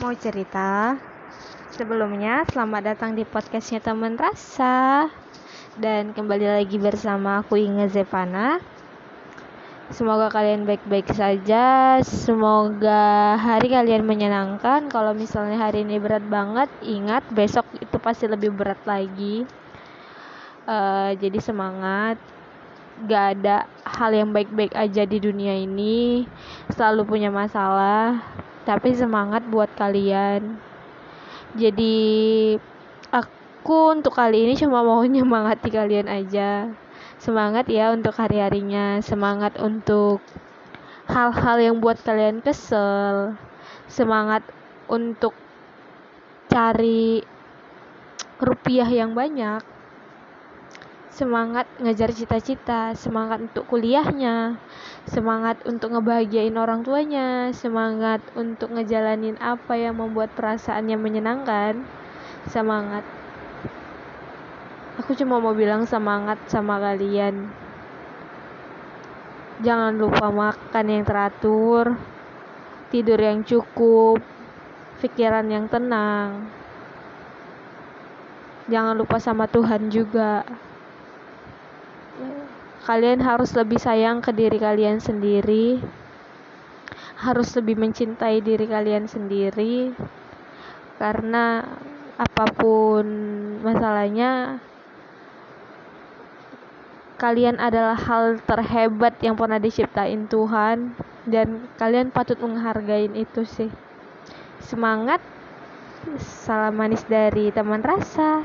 mau cerita. Sebelumnya, selamat datang di podcastnya teman rasa. Dan kembali lagi bersama aku Inge Zevana. Semoga kalian baik-baik saja. Semoga hari kalian menyenangkan. Kalau misalnya hari ini berat banget, ingat besok itu pasti lebih berat lagi. Uh, jadi semangat. Gak ada hal yang baik-baik aja di dunia ini. Selalu punya masalah tapi semangat buat kalian. Jadi aku untuk kali ini cuma mau nyemangati kalian aja. Semangat ya untuk hari-harinya. Semangat untuk hal-hal yang buat kalian kesel. Semangat untuk cari rupiah yang banyak. Semangat ngejar cita-cita, semangat untuk kuliahnya, semangat untuk ngebahagiain orang tuanya, semangat untuk ngejalanin apa yang membuat perasaannya menyenangkan. Semangat. Aku cuma mau bilang semangat sama kalian. Jangan lupa makan yang teratur, tidur yang cukup, pikiran yang tenang. Jangan lupa sama Tuhan juga kalian harus lebih sayang ke diri kalian sendiri harus lebih mencintai diri kalian sendiri karena apa pun masalahnya kalian adalah hal terhebat yang pernah diciptain Tuhan dan kalian patut menghargai itu sih. Semangat salam manis dari teman rasa